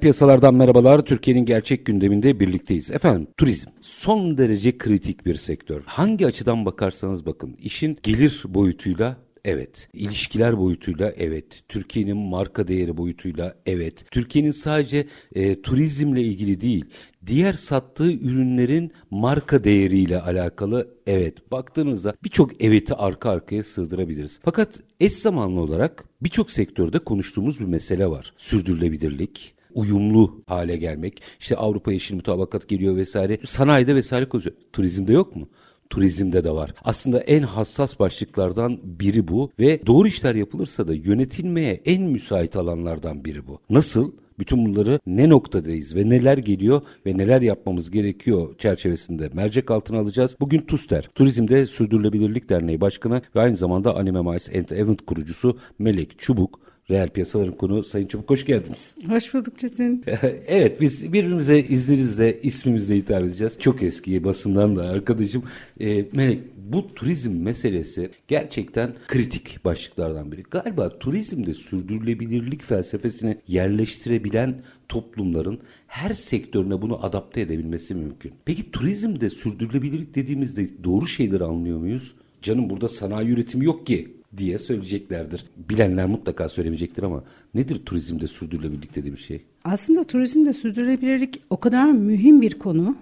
Piyasalardan merhabalar. Türkiye'nin gerçek gündeminde birlikteyiz. Efendim turizm son derece kritik bir sektör. Hangi açıdan bakarsanız bakın işin gelir boyutuyla Evet. İlişkiler boyutuyla evet. Türkiye'nin marka değeri boyutuyla evet. Türkiye'nin sadece e, turizmle ilgili değil, diğer sattığı ürünlerin marka değeriyle alakalı evet. Baktığınızda birçok eveti arka arkaya sığdırabiliriz. Fakat eş zamanlı olarak birçok sektörde konuştuğumuz bir mesele var. Sürdürülebilirlik, uyumlu hale gelmek. İşte Avrupa Yeşil Mutabakat geliyor vesaire. Sanayide vesaire konuşuyor. Turizmde yok mu? turizmde de var. Aslında en hassas başlıklardan biri bu ve doğru işler yapılırsa da yönetilmeye en müsait alanlardan biri bu. Nasıl? Bütün bunları ne noktadayız ve neler geliyor ve neler yapmamız gerekiyor çerçevesinde mercek altına alacağız. Bugün TUSTER, Turizmde Sürdürülebilirlik Derneği Başkanı ve aynı zamanda Anime Mice and Event kurucusu Melek Çubuk Reel piyasaların konu Sayın Çubuk hoş geldiniz. Hoş bulduk Çetin. evet biz birbirimize izninizle ismimizle hitap edeceğiz. Çok eski basından da arkadaşım. E, Melek bu turizm meselesi gerçekten kritik başlıklardan biri. Galiba turizmde sürdürülebilirlik felsefesini yerleştirebilen toplumların her sektörüne bunu adapte edebilmesi mümkün. Peki turizmde sürdürülebilirlik dediğimizde doğru şeyleri anlıyor muyuz? Canım burada sanayi üretimi yok ki diye söyleyeceklerdir. Bilenler mutlaka söylemeyecektir ama nedir turizmde sürdürülebilirlik dediğim şey? Aslında turizmde sürdürülebilirlik o kadar mühim bir konu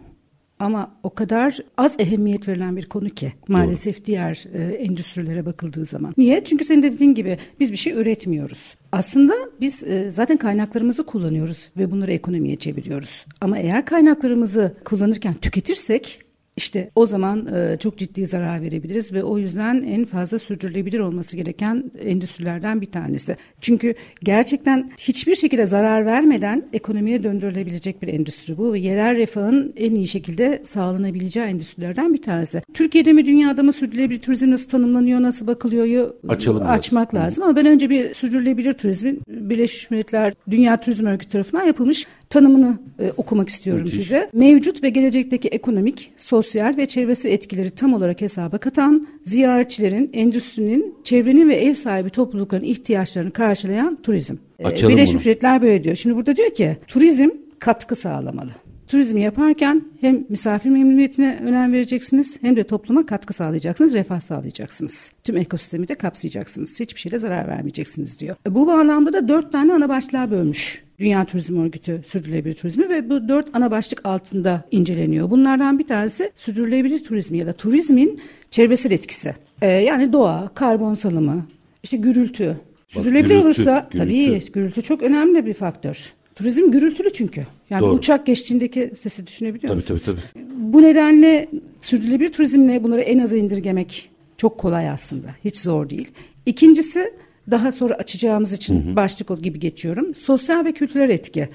ama o kadar az ehemmiyet verilen bir konu ki maalesef Doğru. diğer e, endüstrilere bakıldığı zaman. Niye? Çünkü senin dediğin gibi biz bir şey üretmiyoruz. Aslında biz e, zaten kaynaklarımızı kullanıyoruz ve bunları ekonomiye çeviriyoruz. Ama eğer kaynaklarımızı kullanırken tüketirsek işte o zaman e, çok ciddi zarar verebiliriz ve o yüzden en fazla sürdürülebilir olması gereken endüstrilerden bir tanesi. Çünkü gerçekten hiçbir şekilde zarar vermeden ekonomiye döndürülebilecek bir endüstri bu ve yerel refahın en iyi şekilde sağlanabileceği endüstrilerden bir tanesi. Türkiye'de mi dünyada mı sürdürülebilir turizm nasıl tanımlanıyor, nasıl bakılıyor Açalım açmak biraz. lazım. Ama ben önce bir sürdürülebilir turizmin Birleşmiş Milletler Dünya Turizm Örgütü tarafından yapılmış tanımını e, okumak istiyorum Müthiş. size. Mevcut ve gelecekteki ekonomik, sosyal ve çevresi etkileri tam olarak hesaba katan, ziyaretçilerin, endüstrinin, çevrenin ve ev sahibi toplulukların ihtiyaçlarını karşılayan turizm. E, Açalım Birleşmiş Milletler böyle diyor. Şimdi burada diyor ki turizm katkı sağlamalı. Turizmi yaparken hem misafir memnuniyetine önem vereceksiniz hem de topluma katkı sağlayacaksınız, refah sağlayacaksınız. Tüm ekosistemi de kapsayacaksınız. Hiçbir şeyle zarar vermeyeceksiniz diyor. Bu bağlamda da dört tane ana başlığa bölmüş Dünya Turizm Örgütü sürdürülebilir turizmi ve bu dört ana başlık altında inceleniyor. Bunlardan bir tanesi sürdürülebilir turizmi ya da turizmin çevresel etkisi. Ee, yani doğa, karbon salımı, işte gürültü. Sürdürülebilir gürültü, olursa gürültü. tabii gürültü çok önemli bir faktör. Turizm gürültülü çünkü. Yani Doğru. uçak geçtiğindeki sesi düşünebiliyor tabii, musunuz? Tabii tabii. Bu nedenle sürdürülebilir turizmle bunları en aza indirgemek çok kolay aslında. Hiç zor değil. İkincisi daha sonra açacağımız için hı hı. başlık gibi geçiyorum. Sosyal ve kültürel etki.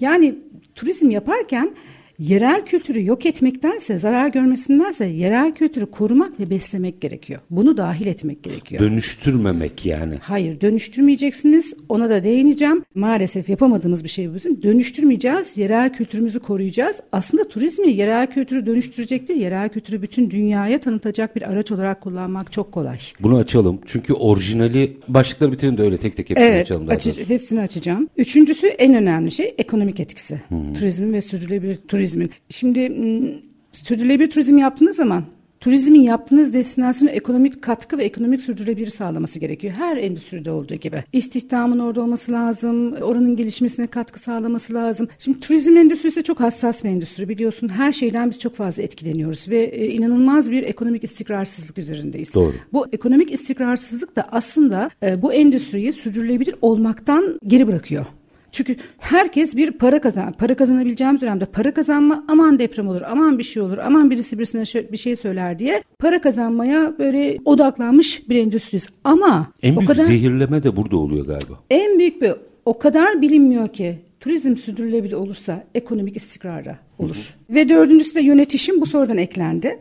Yani turizm yaparken yerel kültürü yok etmektense, zarar görmesindense yerel kültürü korumak ve beslemek gerekiyor. Bunu dahil etmek gerekiyor. Dönüştürmemek yani. Hayır, dönüştürmeyeceksiniz. Ona da değineceğim. Maalesef yapamadığımız bir şey bizim. Dönüştürmeyeceğiz, yerel kültürümüzü koruyacağız. Aslında turizmi yerel kültürü dönüştürecektir. Yerel kültürü bütün dünyaya tanıtacak bir araç olarak kullanmak çok kolay. Bunu açalım. Çünkü orijinali başlıkları bitirin de öyle tek tek hepsini evet, açalım. Evet, hepsini açacağım. Üçüncüsü en önemli şey ekonomik etkisi. Hmm. Turizmin ve sürdürülebilir turizm turizmin. Şimdi sürdürülebilir turizm yaptığınız zaman turizmin yaptığınız destinasyonu ekonomik katkı ve ekonomik sürdürülebilir sağlaması gerekiyor. Her endüstride olduğu gibi. İstihdamın orada olması lazım, oranın gelişmesine katkı sağlaması lazım. Şimdi turizm endüstrisi çok hassas bir endüstri biliyorsun. Her şeyden biz çok fazla etkileniyoruz ve e, inanılmaz bir ekonomik istikrarsızlık üzerindeyiz. Doğru. Bu ekonomik istikrarsızlık da aslında e, bu endüstriyi sürdürülebilir olmaktan geri bırakıyor. Çünkü herkes bir para kazan, para kazanabileceğimiz dönemde para kazanma, aman deprem olur, aman bir şey olur, aman birisi birisine bir şey söyler diye para kazanmaya böyle odaklanmış bir endüstriyiz. Ama en büyük kadar, zehirleme de burada oluyor galiba. En büyük bir o kadar bilinmiyor ki turizm sürdürülebilir olursa ekonomik istikrara olur. Hı hı. Ve dördüncüsü de yönetişim bu sorudan eklendi.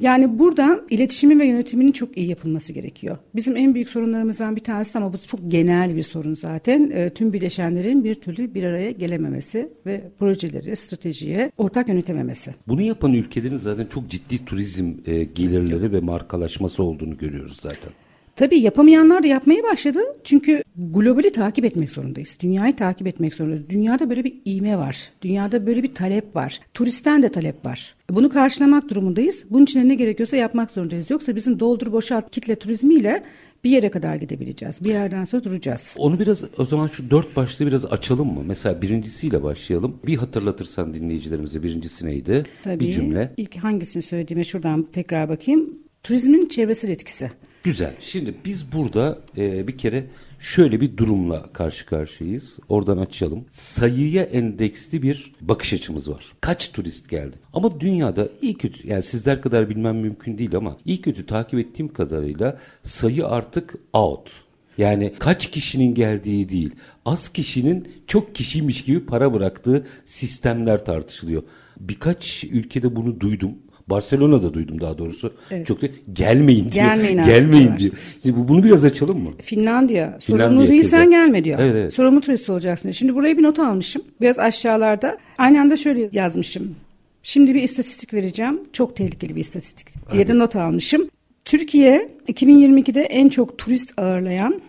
Yani burada iletişimin ve yönetiminin çok iyi yapılması gerekiyor. Bizim en büyük sorunlarımızdan bir tanesi ama bu çok genel bir sorun zaten. E, tüm bileşenlerin bir türlü bir araya gelememesi ve projeleri, stratejiye ortak yönetememesi. Bunu yapan ülkelerin zaten çok ciddi turizm e, gelirleri ve markalaşması olduğunu görüyoruz zaten. Tabii yapamayanlar da yapmaya başladı. Çünkü globali takip etmek zorundayız. Dünyayı takip etmek zorundayız. Dünyada böyle bir iğme var. Dünyada böyle bir talep var. Turistten de talep var. Bunu karşılamak durumundayız. Bunun için ne gerekiyorsa yapmak zorundayız. Yoksa bizim doldur boşalt kitle turizmiyle bir yere kadar gidebileceğiz. Bir yerden sonra duracağız. Onu biraz o zaman şu dört başlığı biraz açalım mı? Mesela birincisiyle başlayalım. Bir hatırlatırsan dinleyicilerimize birincisi neydi? Tabii. Bir cümle. İlk hangisini söylediğime şuradan tekrar bakayım. Turizmin çevresel etkisi. Güzel. Şimdi biz burada e, bir kere şöyle bir durumla karşı karşıyayız. Oradan açalım. Sayıya endeksli bir bakış açımız var. Kaç turist geldi? Ama dünyada iyi kötü yani sizler kadar bilmem mümkün değil ama iyi kötü takip ettiğim kadarıyla sayı artık out. Yani kaç kişinin geldiği değil, az kişinin çok kişiymiş gibi para bıraktığı sistemler tartışılıyor. Birkaç ülkede bunu duydum. Barcelona'da duydum daha doğrusu. Evet. Çok da gelmeyin diyor. Gelmeyin, gelmeyin diyor. Şimdi bunu biraz açalım mı? Finlandiya. Finlandiya Sorumlu değilsen keza. gelme diyor. Evet, evet. Sorumlu turist olacaksın. Şimdi buraya bir not almışım. Biraz aşağılarda. Aynı anda şöyle yazmışım. Şimdi bir istatistik vereceğim. Çok tehlikeli bir istatistik diye de not almışım. Türkiye 2022'de en çok turist ağırlayan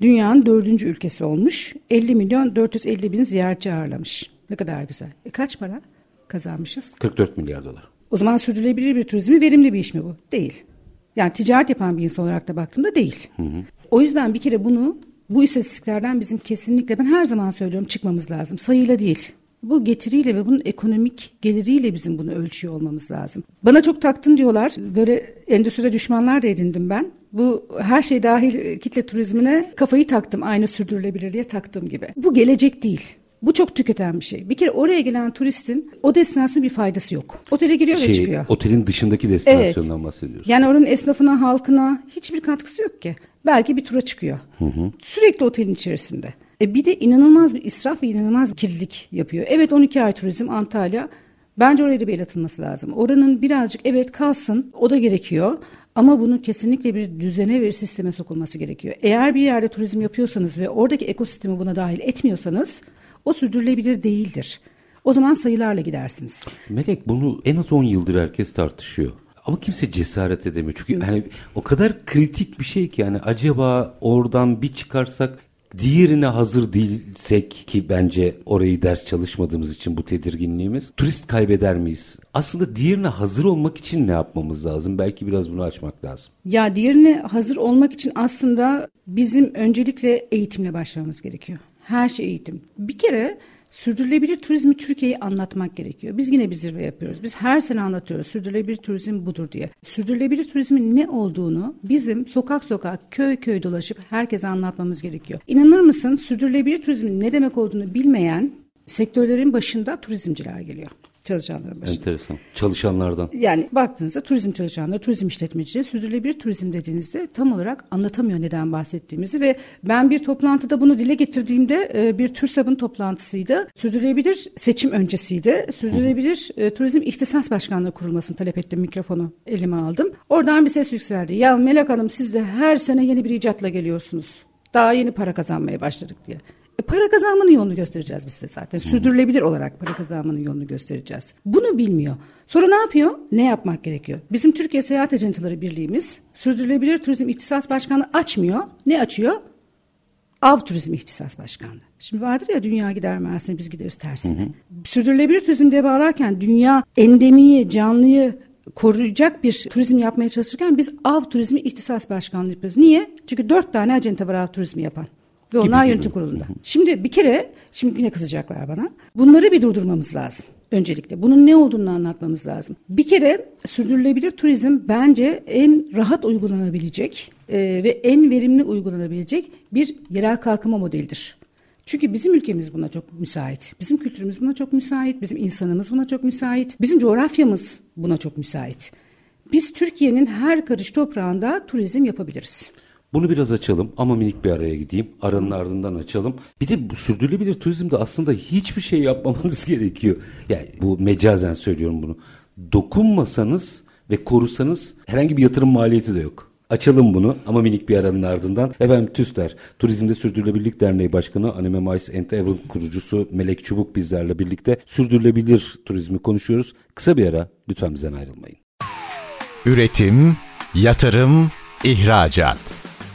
dünyanın dördüncü ülkesi olmuş. 50 milyon 450 bin ziyaretçi ağırlamış. Ne kadar güzel. E kaç para kazanmışız? 44 milyar dolar. O zaman sürdürülebilir bir turizmi verimli bir iş mi bu? Değil. Yani ticaret yapan bir insan olarak da baktığımda değil. Hı hı. O yüzden bir kere bunu bu istatistiklerden bizim kesinlikle ben her zaman söylüyorum çıkmamız lazım. Sayıyla değil. Bu getiriyle ve bunun ekonomik geliriyle bizim bunu ölçüyor olmamız lazım. Bana çok taktın diyorlar. Böyle endüstride düşmanlar da edindim ben. Bu her şey dahil kitle turizmine kafayı taktım. Aynı sürdürülebilirliğe taktığım gibi. Bu gelecek değil. Bu çok tüketen bir şey. Bir kere oraya gelen turistin o destinasyonun bir faydası yok. Otele giriyor şey, ve çıkıyor. Otelin dışındaki destinasyondan evet. bahsediyoruz. Yani oranın esnafına, halkına hiçbir katkısı yok ki. Belki bir tura çıkıyor. Hı hı. Sürekli otelin içerisinde. E bir de inanılmaz bir israf ve inanılmaz bir kirlilik yapıyor. Evet 12 ay turizm Antalya. Bence oraya da bir el atılması lazım. Oranın birazcık evet kalsın o da gerekiyor. Ama bunun kesinlikle bir düzene ve sisteme sokulması gerekiyor. Eğer bir yerde turizm yapıyorsanız ve oradaki ekosistemi buna dahil etmiyorsanız o sürdürülebilir değildir. O zaman sayılarla gidersiniz. Melek bunu en az 10 yıldır herkes tartışıyor. Ama kimse cesaret edemiyor. Çünkü hani o kadar kritik bir şey ki yani acaba oradan bir çıkarsak diğerine hazır değilsek ki bence orayı ders çalışmadığımız için bu tedirginliğimiz turist kaybeder miyiz? Aslında diğerine hazır olmak için ne yapmamız lazım? Belki biraz bunu açmak lazım. Ya diğerine hazır olmak için aslında bizim öncelikle eğitimle başlamamız gerekiyor. Her şey eğitim. Bir kere sürdürülebilir turizmi Türkiye'yi anlatmak gerekiyor. Biz yine bir zirve yapıyoruz. Biz her sene anlatıyoruz sürdürülebilir turizm budur diye. Sürdürülebilir turizmin ne olduğunu bizim sokak sokak, köy köy dolaşıp herkese anlatmamız gerekiyor. İnanır mısın sürdürülebilir turizmin ne demek olduğunu bilmeyen sektörlerin başında turizmciler geliyor çalışanların başında. Enteresan. Çalışanlardan. Yani baktığınızda turizm çalışanları, turizm işletmecileri sürdürülebilir turizm dediğinizde tam olarak anlatamıyor neden bahsettiğimizi ve ben bir toplantıda bunu dile getirdiğimde e, bir TÜRSAB'ın toplantısıydı. Sürdürülebilir seçim öncesiydi. Sürdürülebilir e, Turizm İhtisas Başkanlığı kurulmasını talep ettim. Mikrofonu elime aldım. Oradan bir ses yükseldi. Ya Melek Hanım siz de her sene yeni bir icatla geliyorsunuz. Daha yeni para kazanmaya başladık diye. E, para kazanmanın yolunu göstereceğiz biz size zaten. Sürdürülebilir olarak para kazanmanın yolunu göstereceğiz. Bunu bilmiyor. Sonra ne yapıyor? Ne yapmak gerekiyor? Bizim Türkiye Seyahat Ajantaları Birliği'miz Sürdürülebilir Turizm İhtisas Başkanlığı açmıyor. Ne açıyor? Av Turizm İhtisas Başkanlığı. Şimdi vardır ya dünya gider Mersin'e biz gideriz tersine. Hı hı. Sürdürülebilir turizm diye bağlarken dünya endemiyi, canlıyı koruyacak bir turizm yapmaya çalışırken biz av turizmi ihtisas başkanlığı yapıyoruz. Niye? Çünkü dört tane acente var av turizmi yapan. Ve onlar gibi, yönetim kurulunda. Şimdi bir kere, şimdi yine kızacaklar bana. Bunları bir durdurmamız lazım öncelikle. Bunun ne olduğunu anlatmamız lazım. Bir kere sürdürülebilir turizm bence en rahat uygulanabilecek e, ve en verimli uygulanabilecek bir yerel kalkınma modelidir. Çünkü bizim ülkemiz buna çok müsait. Bizim kültürümüz buna çok müsait. Bizim insanımız buna çok müsait. Bizim coğrafyamız buna çok müsait. Biz Türkiye'nin her karış toprağında turizm yapabiliriz. Bunu biraz açalım ama minik bir araya gideyim. Aranın ardından açalım. Bir de bu sürdürülebilir turizmde aslında hiçbir şey yapmamanız gerekiyor. Yani bu mecazen söylüyorum bunu. Dokunmasanız ve korusanız herhangi bir yatırım maliyeti de yok. Açalım bunu ama minik bir aranın ardından. Efendim TÜSTER, Turizmde Sürdürülebilirlik Derneği Başkanı Anime Mais and Event kurucusu Melek Çubuk bizlerle birlikte sürdürülebilir turizmi konuşuyoruz. Kısa bir ara lütfen bizden ayrılmayın. Üretim, yatırım, ihracat.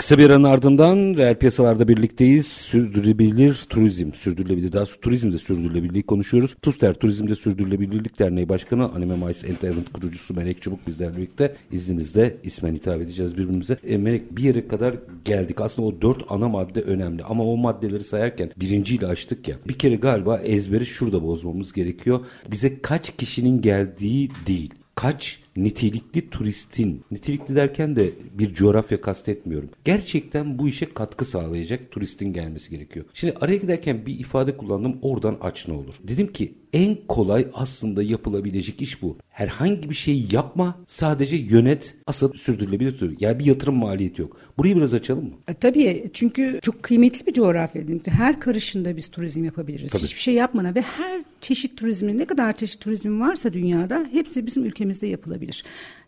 Kısa bir aranın ardından reel piyasalarda birlikteyiz. Sürdürülebilir turizm, sürdürülebilir daha turizmde sürdürülebilirliği konuşuyoruz. TUSTER Turizmde Sürdürülebilirlik Derneği Başkanı Anime Mais Event kurucusu Melek Çubuk bizlerle birlikte. İzninizle ismen hitap edeceğiz birbirimize. E, Melek bir yere kadar geldik. Aslında o dört ana madde önemli ama o maddeleri sayarken birinciyle açtık ya. Bir kere galiba ezberi şurada bozmamız gerekiyor. Bize kaç kişinin geldiği değil kaç nitelikli turistin, nitelikli derken de bir coğrafya kastetmiyorum. Gerçekten bu işe katkı sağlayacak turistin gelmesi gerekiyor. Şimdi araya giderken bir ifade kullandım oradan aç ne olur. Dedim ki en kolay aslında yapılabilecek iş bu. Herhangi bir şey yapma sadece yönet asıl sürdürülebilir turizm. Yani bir yatırım maliyeti yok. Burayı biraz açalım mı? E, tabii çünkü çok kıymetli bir coğrafya. Her karışında biz turizm yapabiliriz. Tabii. Hiçbir şey yapmana ve her çeşit turizmin ne kadar çeşit turizm varsa dünyada hepsi bizim ülkemizde yapılabilir.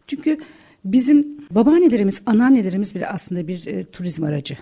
Çünkü bizim babaannelerimiz, anneannelerimiz bile aslında bir e, turizm aracı.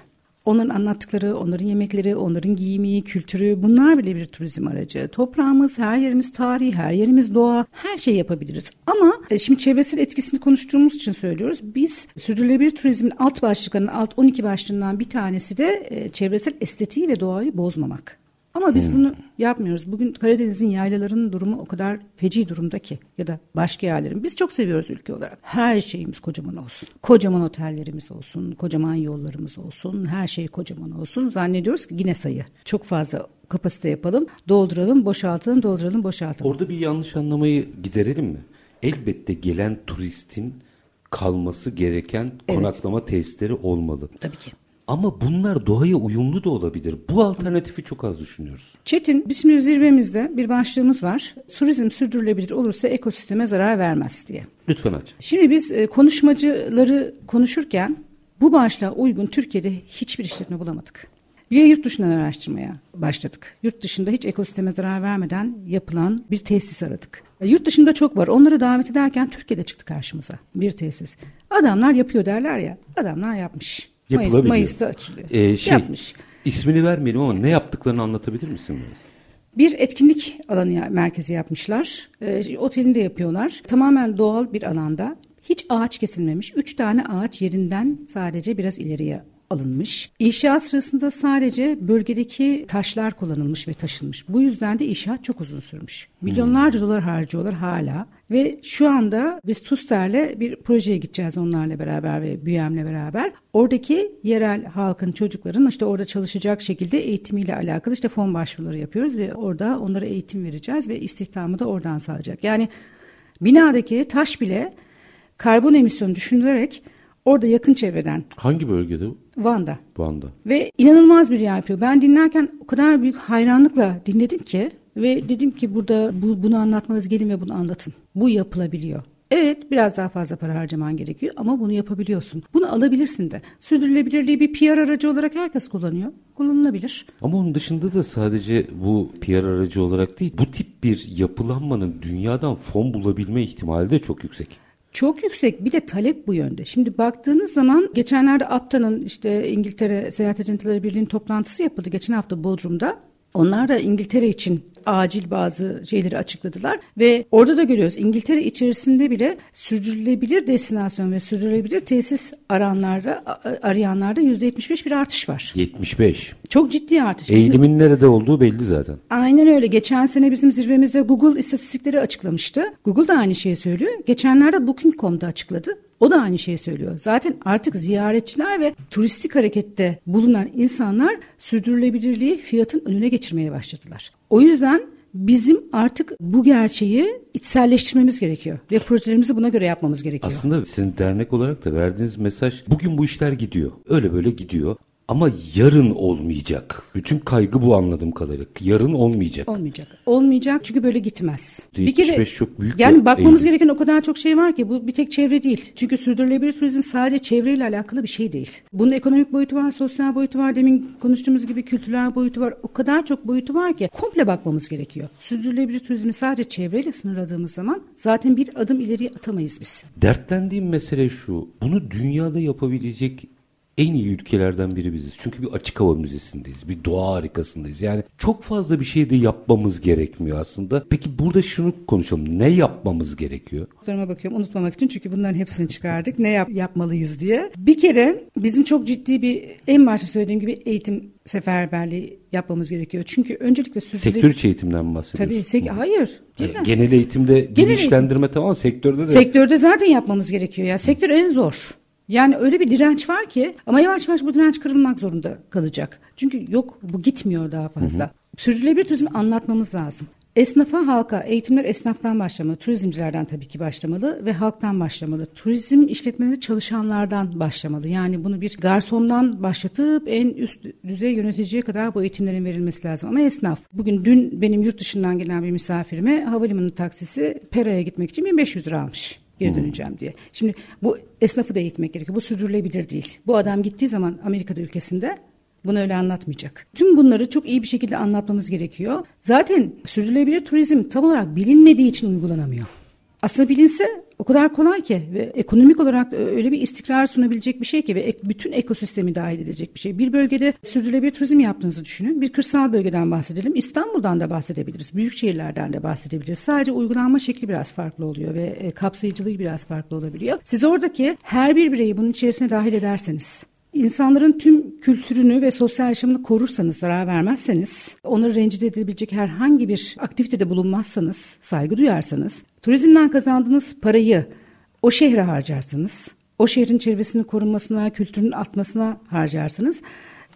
Onların anlattıkları, onların yemekleri, onların giyimi, kültürü bunlar bile bir turizm aracı. Toprağımız, her yerimiz tarih, her yerimiz doğa, her şey yapabiliriz. Ama e, şimdi çevresel etkisini konuştuğumuz için söylüyoruz. Biz sürdürülebilir turizmin alt başlıklarının alt 12 başlığından bir tanesi de e, çevresel estetiği ve doğayı bozmamak. Ama biz hmm. bunu yapmıyoruz. Bugün Karadeniz'in yaylalarının durumu o kadar feci durumda ki ya da başka yerlerin. Biz çok seviyoruz ülke olarak. Her şeyimiz kocaman olsun. Kocaman otellerimiz olsun, kocaman yollarımız olsun, her şey kocaman olsun. Zannediyoruz ki yine sayı. Çok fazla kapasite yapalım, dolduralım, boşaltalım, dolduralım, boşaltalım. Orada bir yanlış anlamayı giderelim mi? Elbette gelen turistin kalması gereken evet. konaklama tesisleri olmalı. Tabii ki. Ama bunlar doğaya uyumlu da olabilir. Bu alternatifi çok az düşünüyoruz. Çetin, biz şimdi zirvemizde bir başlığımız var. Turizm sürdürülebilir olursa ekosisteme zarar vermez diye. Lütfen aç. Şimdi biz e, konuşmacıları konuşurken bu başlığa uygun Türkiye'de hiçbir işletme bulamadık. Ve yurt dışından araştırmaya başladık. Yurt dışında hiç ekosisteme zarar vermeden yapılan bir tesis aradık. E, yurt dışında çok var. Onları davet ederken Türkiye'de çıktı karşımıza bir tesis. Adamlar yapıyor derler ya. Adamlar yapmış. Mayıs, Mayıs'ta açılıyor. Ee, şey, Yapmış. İsmini vermeyelim ama ne yaptıklarını anlatabilir misin? Bir etkinlik alanı merkezi yapmışlar. E, otelinde yapıyorlar. Tamamen doğal bir alanda. Hiç ağaç kesilmemiş. Üç tane ağaç yerinden sadece biraz ileriye alınmış. İnşaat sırasında sadece bölgedeki taşlar kullanılmış ve taşınmış. Bu yüzden de inşaat çok uzun sürmüş. Milyonlarca hmm. dolar harcıyorlar hala. Ve şu anda biz TUSTER'le bir projeye gideceğiz onlarla beraber ve BÜYEM'le beraber. Oradaki yerel halkın, çocukların işte orada çalışacak şekilde eğitimiyle alakalı işte fon başvuruları yapıyoruz ve orada onlara eğitim vereceğiz ve istihdamı da oradan sağlayacak. Yani binadaki taş bile karbon emisyonu düşünülerek Orada yakın çevreden. Hangi bölgede bu? Van'da. Van'da. Ve inanılmaz bir yer yapıyor. Ben dinlerken o kadar büyük hayranlıkla dinledim ki ve dedim ki burada bu, bunu anlatmanız gelin ve bunu anlatın. Bu yapılabiliyor. Evet biraz daha fazla para harcaman gerekiyor ama bunu yapabiliyorsun. Bunu alabilirsin de. Sürdürülebilirliği bir PR aracı olarak herkes kullanıyor. Kullanılabilir. Ama onun dışında da sadece bu PR aracı olarak değil bu tip bir yapılanmanın dünyadan fon bulabilme ihtimali de çok yüksek. Çok yüksek bir de talep bu yönde. Şimdi baktığınız zaman geçenlerde APTA'nın işte İngiltere Seyahat Acenteleri Birliği'nin toplantısı yapıldı geçen hafta Bodrum'da. Onlar da İngiltere için acil bazı şeyleri açıkladılar ve orada da görüyoruz İngiltere içerisinde bile sürdürülebilir destinasyon ve sürdürülebilir tesis aranlarda arayanlarda yüzde 75 bir artış var. 75. Çok ciddi artış. Eğilimin bizim... nerede olduğu belli zaten. Aynen öyle. Geçen sene bizim zirvemizde Google istatistikleri açıklamıştı. Google da aynı şeyi söylüyor. Geçenlerde Booking.com'da açıkladı. O da aynı şeyi söylüyor. Zaten artık ziyaretçiler ve turistik harekette bulunan insanlar sürdürülebilirliği fiyatın önüne geçirmeye başladılar. O yüzden bizim artık bu gerçeği içselleştirmemiz gerekiyor ve projelerimizi buna göre yapmamız gerekiyor. Aslında sizin dernek olarak da verdiğiniz mesaj bugün bu işler gidiyor. Öyle böyle gidiyor. Ama yarın olmayacak. Bütün kaygı bu anladığım kadarıyla. Yarın olmayacak. Olmayacak. Olmayacak çünkü böyle gitmez. Bir kere çok büyük yani bakmamız eğilim. gereken o kadar çok şey var ki bu bir tek çevre değil. Çünkü sürdürülebilir turizm sadece çevreyle alakalı bir şey değil. Bunun ekonomik boyutu var, sosyal boyutu var, demin konuştuğumuz gibi kültürel boyutu var. O kadar çok boyutu var ki komple bakmamız gerekiyor. Sürdürülebilir turizmi sadece çevreyle sınırladığımız zaman zaten bir adım ileriye atamayız biz. Dertlendiğim mesele şu. Bunu dünyada yapabilecek en iyi ülkelerden biri biziz. Çünkü bir açık hava müzesindeyiz. Bir doğa harikasındayız. Yani çok fazla bir şey de yapmamız gerekmiyor aslında. Peki burada şunu konuşalım. Ne yapmamız gerekiyor? Soruma bakıyorum unutmamak için çünkü bunların hepsini çıkardık. Ne yap yapmalıyız diye. Bir kere bizim çok ciddi bir en başta söylediğim gibi eğitim seferberliği yapmamız gerekiyor. Çünkü öncelikle sürdürülebilir... Sektör içi eğitimden mi bahsediyorsun? Tabii. Sek hayır. Yani genel eğitimde genel bilinçlendirme eğitim. tamam sektörde de. Sektörde zaten yapmamız gerekiyor. Ya sektör en zor. Yani öyle bir direnç var ki ama yavaş yavaş bu direnç kırılmak zorunda kalacak. Çünkü yok bu gitmiyor daha fazla. Hı hı. Sürdürülebilir turizmi anlatmamız lazım. Esnafa, halka, eğitimler esnaftan başlamalı, turizmcilerden tabii ki başlamalı ve halktan başlamalı. Turizm işletmeleri çalışanlardan başlamalı. Yani bunu bir garsondan başlatıp en üst düzey yöneticiye kadar bu eğitimlerin verilmesi lazım. Ama esnaf, bugün dün benim yurt dışından gelen bir misafirime havalimanı taksisi Pera'ya gitmek için 1500 lira almış geri döneceğim diye. Şimdi bu esnafı da eğitmek gerekiyor. Bu sürdürülebilir değil. Bu adam gittiği zaman Amerika'da ülkesinde bunu öyle anlatmayacak. Tüm bunları çok iyi bir şekilde anlatmamız gerekiyor. Zaten sürdürülebilir turizm tam olarak bilinmediği için uygulanamıyor. Aslında bilinse o kadar kolay ki ve ekonomik olarak öyle bir istikrar sunabilecek bir şey ki ve ek, bütün ekosistemi dahil edecek bir şey. Bir bölgede sürdürülebilir turizm yaptığınızı düşünün. Bir kırsal bölgeden bahsedelim. İstanbul'dan da bahsedebiliriz. Büyük şehirlerden de bahsedebiliriz. Sadece uygulanma şekli biraz farklı oluyor ve e, kapsayıcılığı biraz farklı olabiliyor. Siz oradaki her bir bireyi bunun içerisine dahil ederseniz İnsanların tüm kültürünü ve sosyal yaşamını korursanız, zarar vermezseniz, onları rencide edebilecek herhangi bir aktivitede bulunmazsanız, saygı duyarsanız, turizmden kazandığınız parayı o şehre harcarsanız, o şehrin çevresinin korunmasına, kültürün artmasına harcarsanız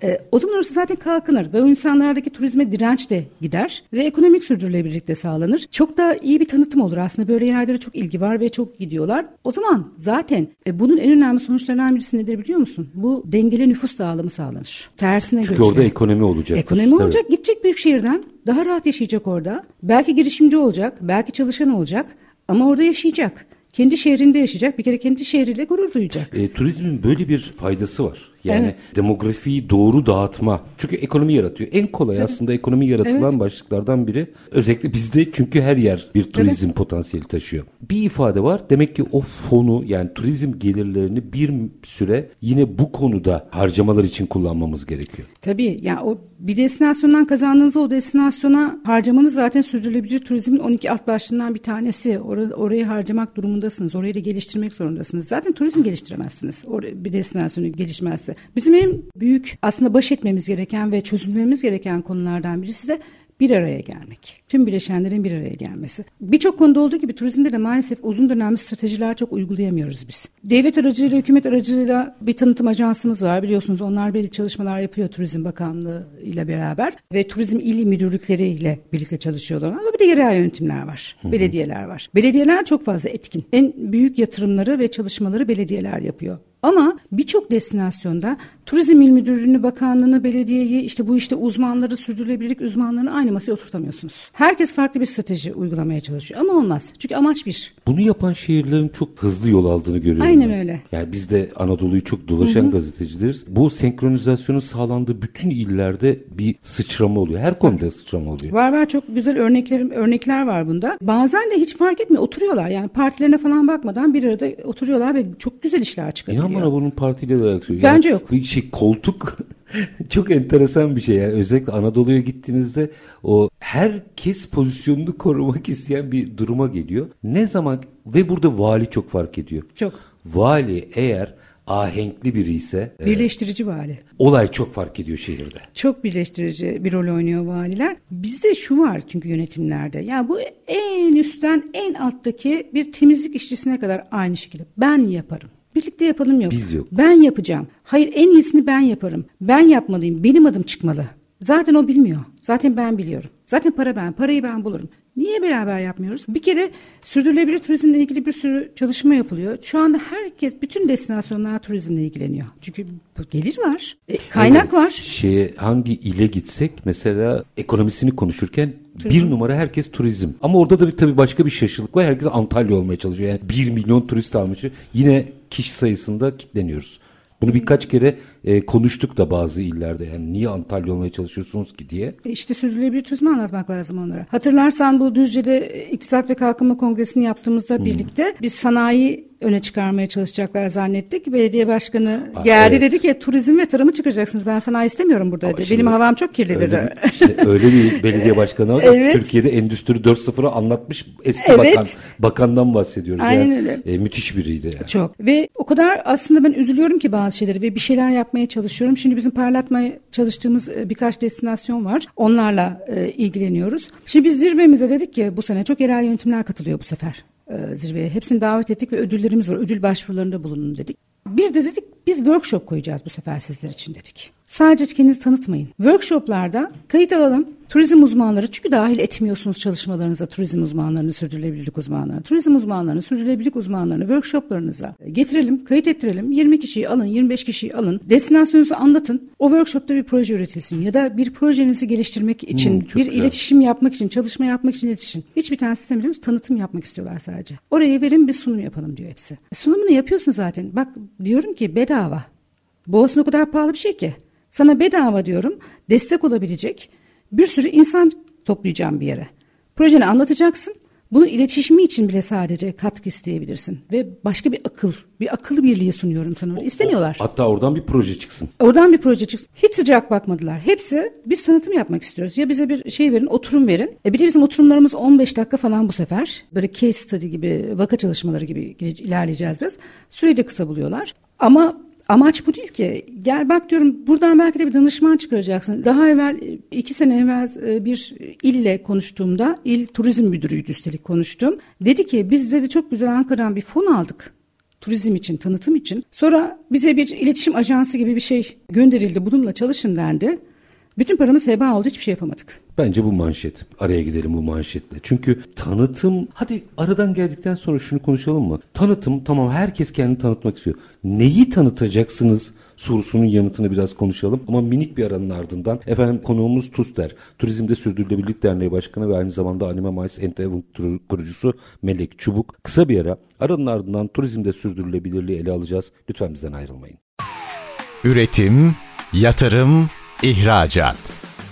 e, o zaman orası zaten kalkınır ve o insanlardaki turizme direnç de gider ve ekonomik sürdürülebilirlik de sağlanır. Çok da iyi bir tanıtım olur aslında böyle yerlere çok ilgi var ve çok gidiyorlar. O zaman zaten e, bunun en önemli sonuçlarından birisi nedir biliyor musun? Bu dengeli nüfus dağılımı sağlanır. Tersine Çünkü göçler. orada ekonomi olacak. Ekonomi Tabii. olacak gidecek büyük şehirden daha rahat yaşayacak orada. Belki girişimci olacak belki çalışan olacak ama orada yaşayacak kendi şehrinde yaşayacak. Bir kere kendi şehriyle gurur duyacak. E, turizmin böyle bir faydası var. Yani evet. demografiyi doğru dağıtma. Çünkü ekonomi yaratıyor. En kolay Tabii. aslında ekonomi yaratılan evet. başlıklardan biri. Özellikle bizde çünkü her yer bir turizm evet. potansiyeli taşıyor. Bir ifade var. Demek ki o fonu yani turizm gelirlerini bir süre yine bu konuda harcamalar için kullanmamız gerekiyor. Tabii. Yani o bir destinasyondan kazandığınızda o destinasyona harcamanız zaten sürdürülebilir turizmin 12 alt başlığından bir tanesi. Or orayı harcamak durumundasınız. Orayı da geliştirmek zorundasınız. Zaten turizm geliştiremezsiniz. Or bir destinasyonu gelişmezse. Bizim en büyük aslında baş etmemiz gereken ve çözülmemiz gereken konulardan birisi de bir araya gelmek. Tüm bileşenlerin bir araya gelmesi. Birçok konuda olduğu gibi turizmde de maalesef uzun dönemli stratejiler çok uygulayamıyoruz biz. Devlet aracılığıyla, hükümet aracılığıyla bir tanıtım ajansımız var. Biliyorsunuz onlar belli çalışmalar yapıyor Turizm Bakanlığı ile beraber ve turizm il müdürlükleriyle birlikte çalışıyorlar. Ama bir de yerel yönetimler var. Belediyeler var. Belediyeler çok fazla etkin. En büyük yatırımları ve çalışmaları belediyeler yapıyor. Ama birçok destinasyonda Turizm İl Müdürlüğü'nü, bakanlığını, belediyeyi, işte bu işte uzmanları, sürdürülebilirlik uzmanlarını aynı masaya oturtamıyorsunuz. Herkes farklı bir strateji uygulamaya çalışıyor ama olmaz. Çünkü amaç bir. Bunu yapan şehirlerin çok hızlı yol aldığını görüyorum. Aynen ben. öyle. Yani biz de Anadolu'yu çok dolaşan Hı-hı. gazetecileriz. Bu senkronizasyonun sağlandığı bütün illerde bir sıçrama oluyor. Her konuda sıçrama oluyor. Var var çok güzel örneklerim örnekler var bunda. Bazen de hiç fark etmiyor. Oturuyorlar. Yani partilerine falan bakmadan bir arada oturuyorlar ve çok güzel işler çıkabiliyor. İnan bana bunun partiyle de alakası yok. Bence yok. Bir şey koltuk çok enteresan bir şey yani özellikle Anadolu'ya gittiğinizde o herkes pozisyonunu korumak isteyen bir duruma geliyor. Ne zaman ve burada vali çok fark ediyor. Çok. Vali eğer ahenkli biri ise e, birleştirici vali. Olay çok fark ediyor şehirde. Çok birleştirici bir rol oynuyor valiler. Bizde şu var çünkü yönetimlerde. Ya bu en üstten en alttaki bir temizlik işçisine kadar aynı şekilde ben yaparım. Birlikte yapalım yok. Biz yok. Ben yapacağım. Hayır en iyisini ben yaparım. Ben yapmalıyım. Benim adım çıkmalı. Zaten o bilmiyor. Zaten ben biliyorum. Zaten para ben. Parayı ben bulurum. Niye beraber yapmıyoruz? Bir kere sürdürülebilir turizmle ilgili bir sürü çalışma yapılıyor. Şu anda herkes, bütün destinasyonlar turizmle ilgileniyor. Çünkü gelir var, e, kaynak var. Şeye hangi ile gitsek mesela ekonomisini konuşurken bir numara herkes turizm. Ama orada da bir tabii başka bir şaşılık var. Herkes Antalya olmaya çalışıyor. Yani 1 milyon turist almış. Yine kişi sayısında kitleniyoruz. Bunu birkaç kere e, konuştuk da bazı illerde. Yani niye Antalya olmaya çalışıyorsunuz ki diye. E, İşte sürdürülebilir turizmi anlatmak lazım onlara. Hatırlarsan bu Düzce'de İktisat ve Kalkınma Kongresi'ni yaptığımızda birlikte biz sanayi öne çıkarmaya çalışacaklar zannettik. Belediye başkanı Aa, geldi evet. dedi ki turizm ve tarımı çıkaracaksınız. Ben sanayi istemiyorum burada dedi. şimdi Benim havam çok kirli Öyle dedi. işte öyle bir belediye başkanı var. Evet. Türkiye'de Endüstri 4.0'ı anlatmış eski Evet. bakan. Bakandan bahsediyoruz. Aynen yani. öyle. E, müthiş biriydi. Yani. Çok. Ve o kadar aslında ben üzülüyorum ki bazı şeyleri ve bir şeyler yapmaya çalışıyorum. Şimdi bizim parlatmaya çalıştığımız e, birkaç destinasyon var. Onlarla e, ilgileniyoruz. Şimdi biz zirvemize dedik ki bu sene çok yerel yönetimler katılıyor bu sefer e, zirveye. Hepsini davet ettik ve ödüllerimiz var. Ödül başvurularında bulunun dedik. Bir de dedik biz workshop koyacağız bu sefer sizler için dedik. Sadece kendinizi tanıtmayın. Workshoplarda kayıt alalım. Turizm uzmanları çünkü dahil etmiyorsunuz çalışmalarınıza turizm uzmanlarını, sürdürülebilirlik uzmanlarını. Turizm uzmanlarını, sürdürülebilirlik uzmanlarını workshoplarınıza getirelim, kayıt ettirelim. 20 kişiyi alın, 25 kişiyi alın. Destinasyonunuzu anlatın. O workshopta bir proje üretilsin ya da bir projenizi geliştirmek için, Hmm, bir güzel. iletişim yapmak için, çalışma yapmak için iletişim. Hiçbir tanesi istemiyor musun? Tanıtım yapmak istiyorlar sadece. Oraya verin bir sunum yapalım diyor hepsi. E, sunumunu yapıyorsun zaten. Bak diyorum ki bedava. Boğazın o kadar pahalı bir şey ki. Sana bedava diyorum destek olabilecek bir sürü insan toplayacağım bir yere. Projeni anlatacaksın. Bunu iletişimi için bile sadece katkı isteyebilirsin. Ve başka bir akıl, bir akıl birliği sunuyorum sana. İstemiyorlar. Hatta oradan bir proje çıksın. Oradan bir proje çıksın. Hiç sıcak bakmadılar. Hepsi biz tanıtım yapmak istiyoruz. Ya bize bir şey verin, oturum verin. E bir de bizim oturumlarımız 15 dakika falan bu sefer. Böyle case study gibi, vaka çalışmaları gibi ilerleyeceğiz biz. Süreyi de kısa buluyorlar. Ama Amaç bu değil ki. Gel bak diyorum buradan belki de bir danışman çıkaracaksın. Daha evvel iki sene evvel e, bir ille konuştuğumda il turizm müdürüydü üstelik konuştum. Dedi ki biz dedi çok güzel Ankara'dan bir fon aldık turizm için, tanıtım için. Sonra bize bir iletişim ajansı gibi bir şey gönderildi. Bununla çalışın dendi. Bütün paramız heba oldu. Hiçbir şey yapamadık. Bence bu manşet. Araya gidelim bu manşetle. Çünkü tanıtım, hadi aradan geldikten sonra şunu konuşalım mı? Tanıtım tamam herkes kendini tanıtmak istiyor. Neyi tanıtacaksınız sorusunun yanıtını biraz konuşalım. Ama minik bir aranın ardından efendim konuğumuz Tuster. Turizmde Sürdürülebilirlik Derneği Başkanı ve aynı zamanda Anime and Event kurucusu Melek Çubuk. Kısa bir ara aranın ardından turizmde sürdürülebilirliği ele alacağız. Lütfen bizden ayrılmayın. Üretim, yatırım, ihracat.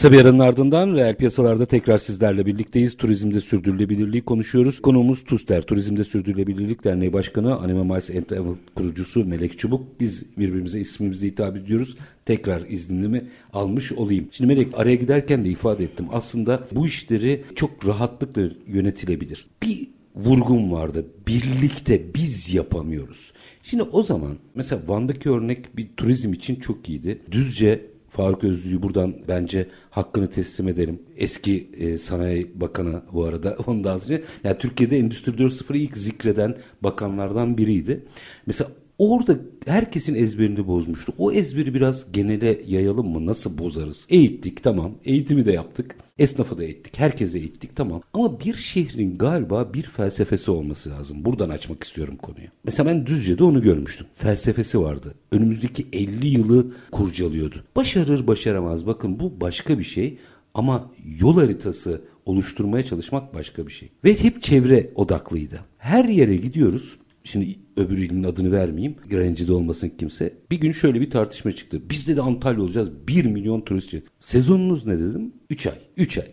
Kısa bir aranın ardından reel piyasalarda tekrar sizlerle birlikteyiz. Turizmde sürdürülebilirliği konuşuyoruz. Konuğumuz TUSDER, Turizmde Sürdürülebilirlik Derneği Başkanı, Anime Event kurucusu Melek Çubuk. Biz birbirimize ismimize hitap ediyoruz. Tekrar iznimi almış olayım. Şimdi Melek araya giderken de ifade ettim. Aslında bu işleri çok rahatlıkla yönetilebilir. Bir vurgun vardı. Birlikte biz yapamıyoruz. Şimdi o zaman mesela Van'daki örnek bir turizm için çok iyiydi. Düzce Faruk Özlü'yü buradan bence hakkını teslim edelim. Eski e, Sanayi Bakanı bu arada onu da alacağım. Yani Türkiye'de Endüstri 4.0'ı ilk zikreden bakanlardan biriydi. Mesela orada herkesin ezberini bozmuştu. O ezberi biraz genele yayalım mı? Nasıl bozarız? Eğittik tamam. Eğitimi de yaptık. Esnafı da eğittik. Herkese eğittik tamam. Ama bir şehrin galiba bir felsefesi olması lazım. Buradan açmak istiyorum konuyu. Mesela ben Düzce'de onu görmüştüm. Felsefesi vardı. Önümüzdeki 50 yılı kurcalıyordu. Başarır başaramaz. Bakın bu başka bir şey. Ama yol haritası oluşturmaya çalışmak başka bir şey. Ve hep çevre odaklıydı. Her yere gidiyoruz. Şimdi öbür ilin adını vermeyeyim. Rencide olmasın kimse. Bir gün şöyle bir tartışma çıktı. Biz de Antalya olacağız. 1 milyon turistçi. Sezonunuz ne dedim? 3 ay. 3 ay.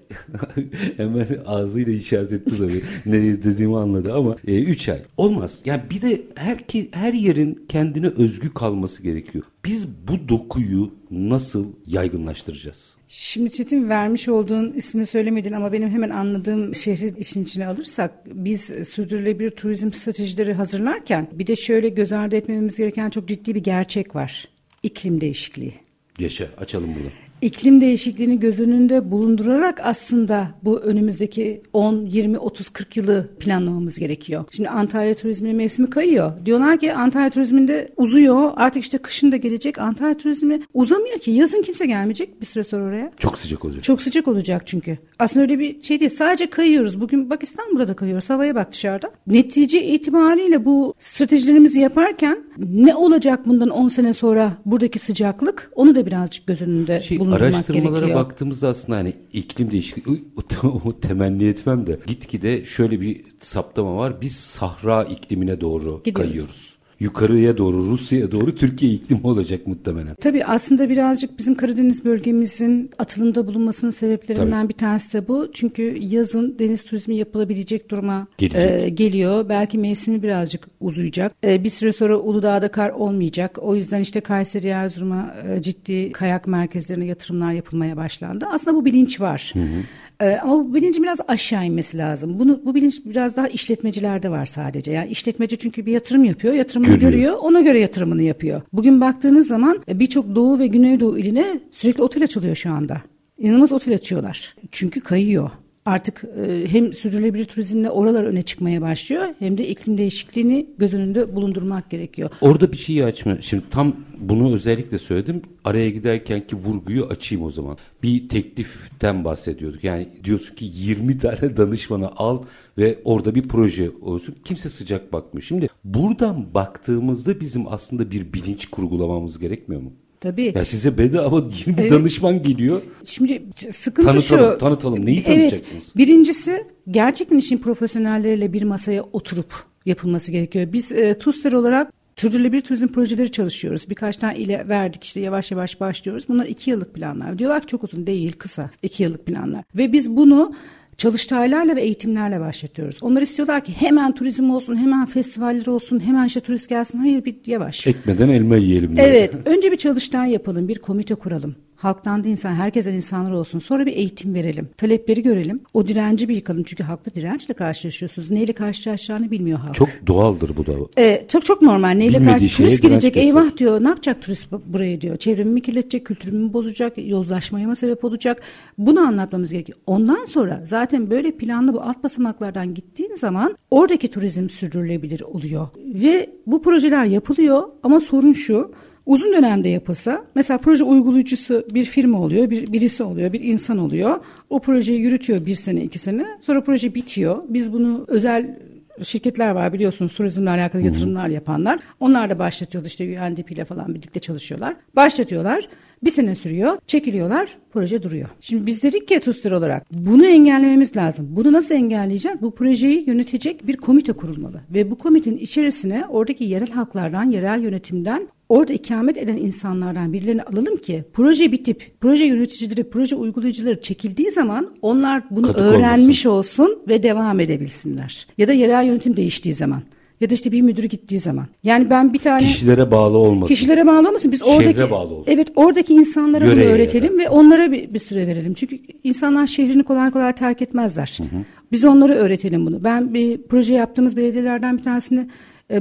Hemen ağzıyla işaret etti tabii. ne dediğimi anladı ama 3 e, ay. Olmaz. Yani bir de her, her yerin kendine özgü kalması gerekiyor. Biz bu dokuyu nasıl yaygınlaştıracağız? Şimdi Çetin vermiş olduğun ismini söylemedin ama benim hemen anladığım şehri işin içine alırsak biz sürdürülebilir turizm stratejileri hazırlarken bir de şöyle göz ardı etmemiz gereken çok ciddi bir gerçek var. İklim değişikliği. Yaşa açalım bunu iklim değişikliğini göz önünde bulundurarak aslında bu önümüzdeki 10, 20, 30, 40 yılı planlamamız gerekiyor. Şimdi Antalya turizminin mevsimi kayıyor. Diyorlar ki Antalya turizminde uzuyor. Artık işte kışın da gelecek. Antalya turizmi uzamıyor ki. Yazın kimse gelmeyecek bir süre sonra oraya. Çok sıcak olacak. Çok sıcak olacak çünkü. Aslında öyle bir şey değil. Sadece kayıyoruz. Bugün bak İstanbul'da da kayıyoruz. Havaya bak dışarıda. Netice itibariyle bu stratejilerimizi yaparken ne olacak bundan 10 sene sonra buradaki sıcaklık onu da birazcık göz önünde şey, bulundurmak Araştırmalara gerekiyor. baktığımızda aslında hani iklim değişikliği o, o temenni etmem de gitgide şöyle bir saptama var. Biz sahra iklimine doğru Gidiyoruz. kayıyoruz yukarıya doğru Rusya'ya doğru Türkiye iklimi olacak muhtemelen. Tabii aslında birazcık bizim Karadeniz bölgemizin atılımda bulunmasının sebeplerinden Tabii. bir tanesi de bu. Çünkü yazın deniz turizmi yapılabilecek duruma e, geliyor. Belki mevsimi birazcık uzayacak. E, bir süre sonra Uludağ'da kar olmayacak. O yüzden işte Kayseri, Erzurum'a e, ciddi kayak merkezlerine yatırımlar yapılmaya başlandı. Aslında bu bilinç var. Hı hı. Ee, ama bu bilincin biraz aşağı inmesi lazım. Bunu bu bilinç biraz daha işletmecilerde var sadece. Yani işletmeci çünkü bir yatırım yapıyor, yatırımını görüyor, görüyor ona göre yatırımını yapıyor. Bugün baktığınız zaman e, birçok Doğu ve Güneydoğu iline sürekli otel açılıyor şu anda. İnanılmaz otel açıyorlar. Çünkü kayıyor artık e, hem sürdürülebilir turizmle oralar öne çıkmaya başlıyor hem de iklim değişikliğini göz önünde bulundurmak gerekiyor. Orada bir şeyi açma. Şimdi tam bunu özellikle söyledim. Araya giderken ki vurguyu açayım o zaman. Bir tekliften bahsediyorduk. Yani diyorsun ki 20 tane danışmanı al ve orada bir proje olsun. Kimse sıcak bakmıyor. Şimdi buradan baktığımızda bizim aslında bir bilinç kurgulamamız gerekmiyor mu? Tabii. Ya size bedava 20 evet. danışman geliyor. Şimdi sıkıntı tanıtalım, şu. Tanıtalım. Neyi tanıtacaksınız? Evet. Birincisi gerçekten işin profesyonelleriyle bir masaya oturup yapılması gerekiyor. Biz e, TUSTER olarak bir turizm projeleri çalışıyoruz. Birkaç tane ile verdik işte yavaş yavaş başlıyoruz. Bunlar iki yıllık planlar. Diyorlar ki çok uzun değil kısa iki yıllık planlar. Ve biz bunu çalıştaylarla ve eğitimlerle başlatıyoruz. Onlar istiyorlar ki hemen turizm olsun, hemen festivaller olsun, hemen işte turist gelsin. Hayır bir yavaş. Ekmeden elma yiyelim. Diye. Evet. Önce bir çalıştay yapalım, bir komite kuralım. Halktan da insan, herkesten insanlar olsun. Sonra bir eğitim verelim. Talepleri görelim. O direnci bir yıkalım. Çünkü halkla dirençle karşılaşıyorsunuz. Neyle karşılaşacağını bilmiyor halk. Çok doğaldır bu da. Ee, çok çok normal. Neyle karşı turist gelecek eyvah diyor. Ne yapacak turist buraya diyor. Çevremi mi kirletecek, kültürümü mi bozacak, yozlaşmaya mı sebep olacak? Bunu anlatmamız gerekiyor. Ondan sonra zaten böyle planlı bu alt basamaklardan gittiğin zaman oradaki turizm sürdürülebilir oluyor. Ve bu projeler yapılıyor ama sorun şu Uzun dönemde yapılsa mesela proje uygulayıcısı bir firma oluyor, bir birisi oluyor, bir insan oluyor. O projeyi yürütüyor bir sene, iki sene. Sonra proje bitiyor. Biz bunu özel şirketler var biliyorsunuz turizmle alakalı yatırımlar yapanlar. Onlar da başlatıyorlar işte UNDP ile falan birlikte çalışıyorlar. Başlatıyorlar. Bir sene sürüyor, çekiliyorlar, proje duruyor. Şimdi biz dedik ki TUSTER olarak bunu engellememiz lazım. Bunu nasıl engelleyeceğiz? Bu projeyi yönetecek bir komite kurulmalı. Ve bu komitenin içerisine oradaki yerel halklardan, yerel yönetimden orada ikamet eden insanlardan birilerini alalım ki proje bitip proje yöneticileri, proje uygulayıcıları çekildiği zaman onlar bunu Katık öğrenmiş olmasın. olsun ve devam edebilsinler. Ya da yerel yönetim değiştiği zaman ya da işte bir müdür gittiği zaman. Yani ben bir tane kişilere bağlı olmasın. Kişilere bağlı olmasın. Biz oradaki Şehre bağlı olsun. Evet, oradaki insanlara Yöreye bunu öğretelim yani. ve onlara bir, bir süre verelim. Çünkü insanlar şehrini kolay kolay terk etmezler. Hı hı. Biz onlara öğretelim bunu. Ben bir proje yaptığımız belediyelerden bir tanesinde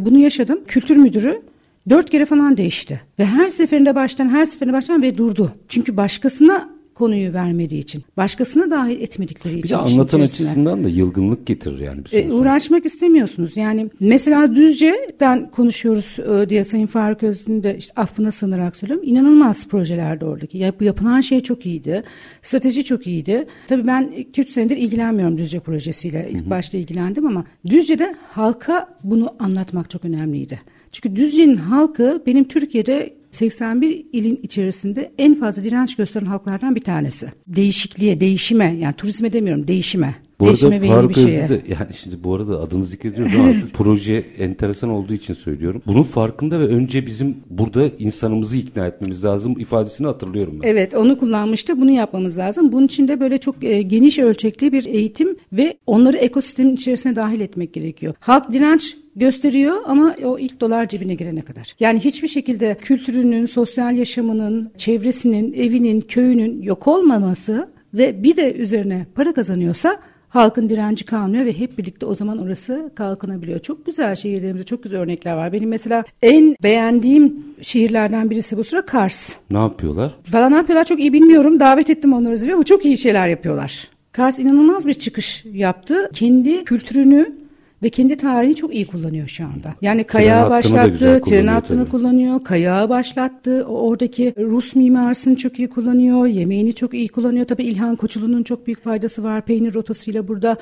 bunu yaşadım. Kültür müdürü dört kere falan değişti. Ve her seferinde baştan her seferinde baştan ve durdu. Çünkü başkasına konuyu vermediği için. Başkasını dahil etmedikleri için. Bir de anlatan açısından da yılgınlık getirir yani. Bir e, uğraşmak istemiyorsunuz. Yani mesela Düzce'den konuşuyoruz e, diye Sayın Faruk Özlü'nün de işte affına sığınarak söylüyorum. İnanılmaz projelerde oradaki. Yap, yapılan şey çok iyiydi. Strateji çok iyiydi. Tabii ben 2-3 senedir ilgilenmiyorum Düzce projesiyle. İlk hı hı. başta ilgilendim ama Düzce'de halka bunu anlatmak çok önemliydi. Çünkü Düzce'nin halkı benim Türkiye'de 81 ilin içerisinde en fazla direnç gösteren halklardan bir tanesi. Değişikliğe, değişime yani turizme demiyorum değişime. Bu arada Faruk Özlü yani şimdi bu arada adını zikrediyoruz ama proje enteresan olduğu için söylüyorum. Bunun farkında ve önce bizim burada insanımızı ikna etmemiz lazım ifadesini hatırlıyorum ben. Evet onu kullanmıştı. Bunu yapmamız lazım. Bunun için de böyle çok e, geniş ölçekli bir eğitim ve onları ekosistemin içerisine dahil etmek gerekiyor. Halk direnç gösteriyor ama o ilk dolar cebine girene kadar. Yani hiçbir şekilde kültürünün, sosyal yaşamının, çevresinin, evinin, köyünün yok olmaması ve bir de üzerine para kazanıyorsa halkın direnci kalmıyor ve hep birlikte o zaman orası kalkınabiliyor. Çok güzel şehirlerimizde çok güzel örnekler var. Benim mesela en beğendiğim şehirlerden birisi bu sıra Kars. Ne yapıyorlar? Valla ne yapıyorlar çok iyi bilmiyorum. Davet ettim onları ama çok iyi şeyler yapıyorlar. Kars inanılmaz bir çıkış yaptı. Kendi kültürünü ve kendi tarihi çok iyi kullanıyor şu anda. Yani kayağı başlattı, tren hattını tabii. kullanıyor, kayağı başlattı. Oradaki Rus mimarsını çok iyi kullanıyor, yemeğini çok iyi kullanıyor. Tabii İlhan Koçulu'nun çok büyük faydası var peynir rotasıyla burada.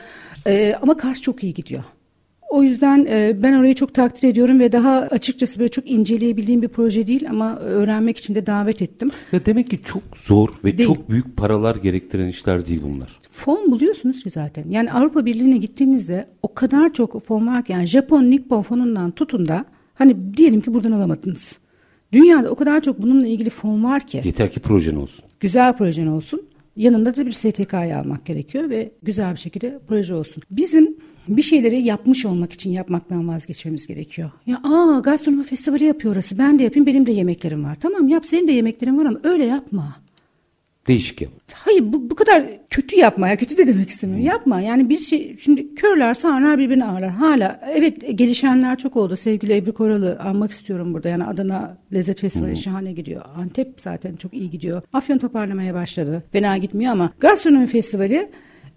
Ee, ama Kars çok iyi gidiyor. O yüzden e, ben orayı çok takdir ediyorum ve daha açıkçası böyle çok inceleyebildiğim bir proje değil ama öğrenmek için de davet ettim. Ya demek ki çok zor ve değil. çok büyük paralar gerektiren işler değil bunlar. Fon buluyorsunuz ki zaten. Yani Avrupa Birliği'ne gittiğinizde o kadar çok fon var ki yani Japon Nippon fonundan tutun da hani diyelim ki buradan alamadınız. Dünyada o kadar çok bununla ilgili fon var ki. Yeter ki projen olsun. Güzel projen olsun. Yanında da bir STK'yı almak gerekiyor ve güzel bir şekilde proje olsun. Bizim bir şeyleri yapmış olmak için yapmaktan vazgeçmemiz gerekiyor. Ya aa gastronomi festivali yapıyor orası. Ben de yapayım benim de yemeklerim var. Tamam yap senin de yemeklerin var ama öyle yapma. Değişik yap. Hayır bu, bu kadar kötü yapma ya kötü de demek istemiyorum. Yapma yani bir şey şimdi körler sağırlar birbirini ağırlar. Hala evet gelişenler çok oldu. Sevgili Ebru Koralı anmak istiyorum burada. Yani Adana Lezzet Festivali hmm. şahane gidiyor. Antep zaten çok iyi gidiyor. Afyon toparlamaya başladı. Fena gitmiyor ama gastronomi festivali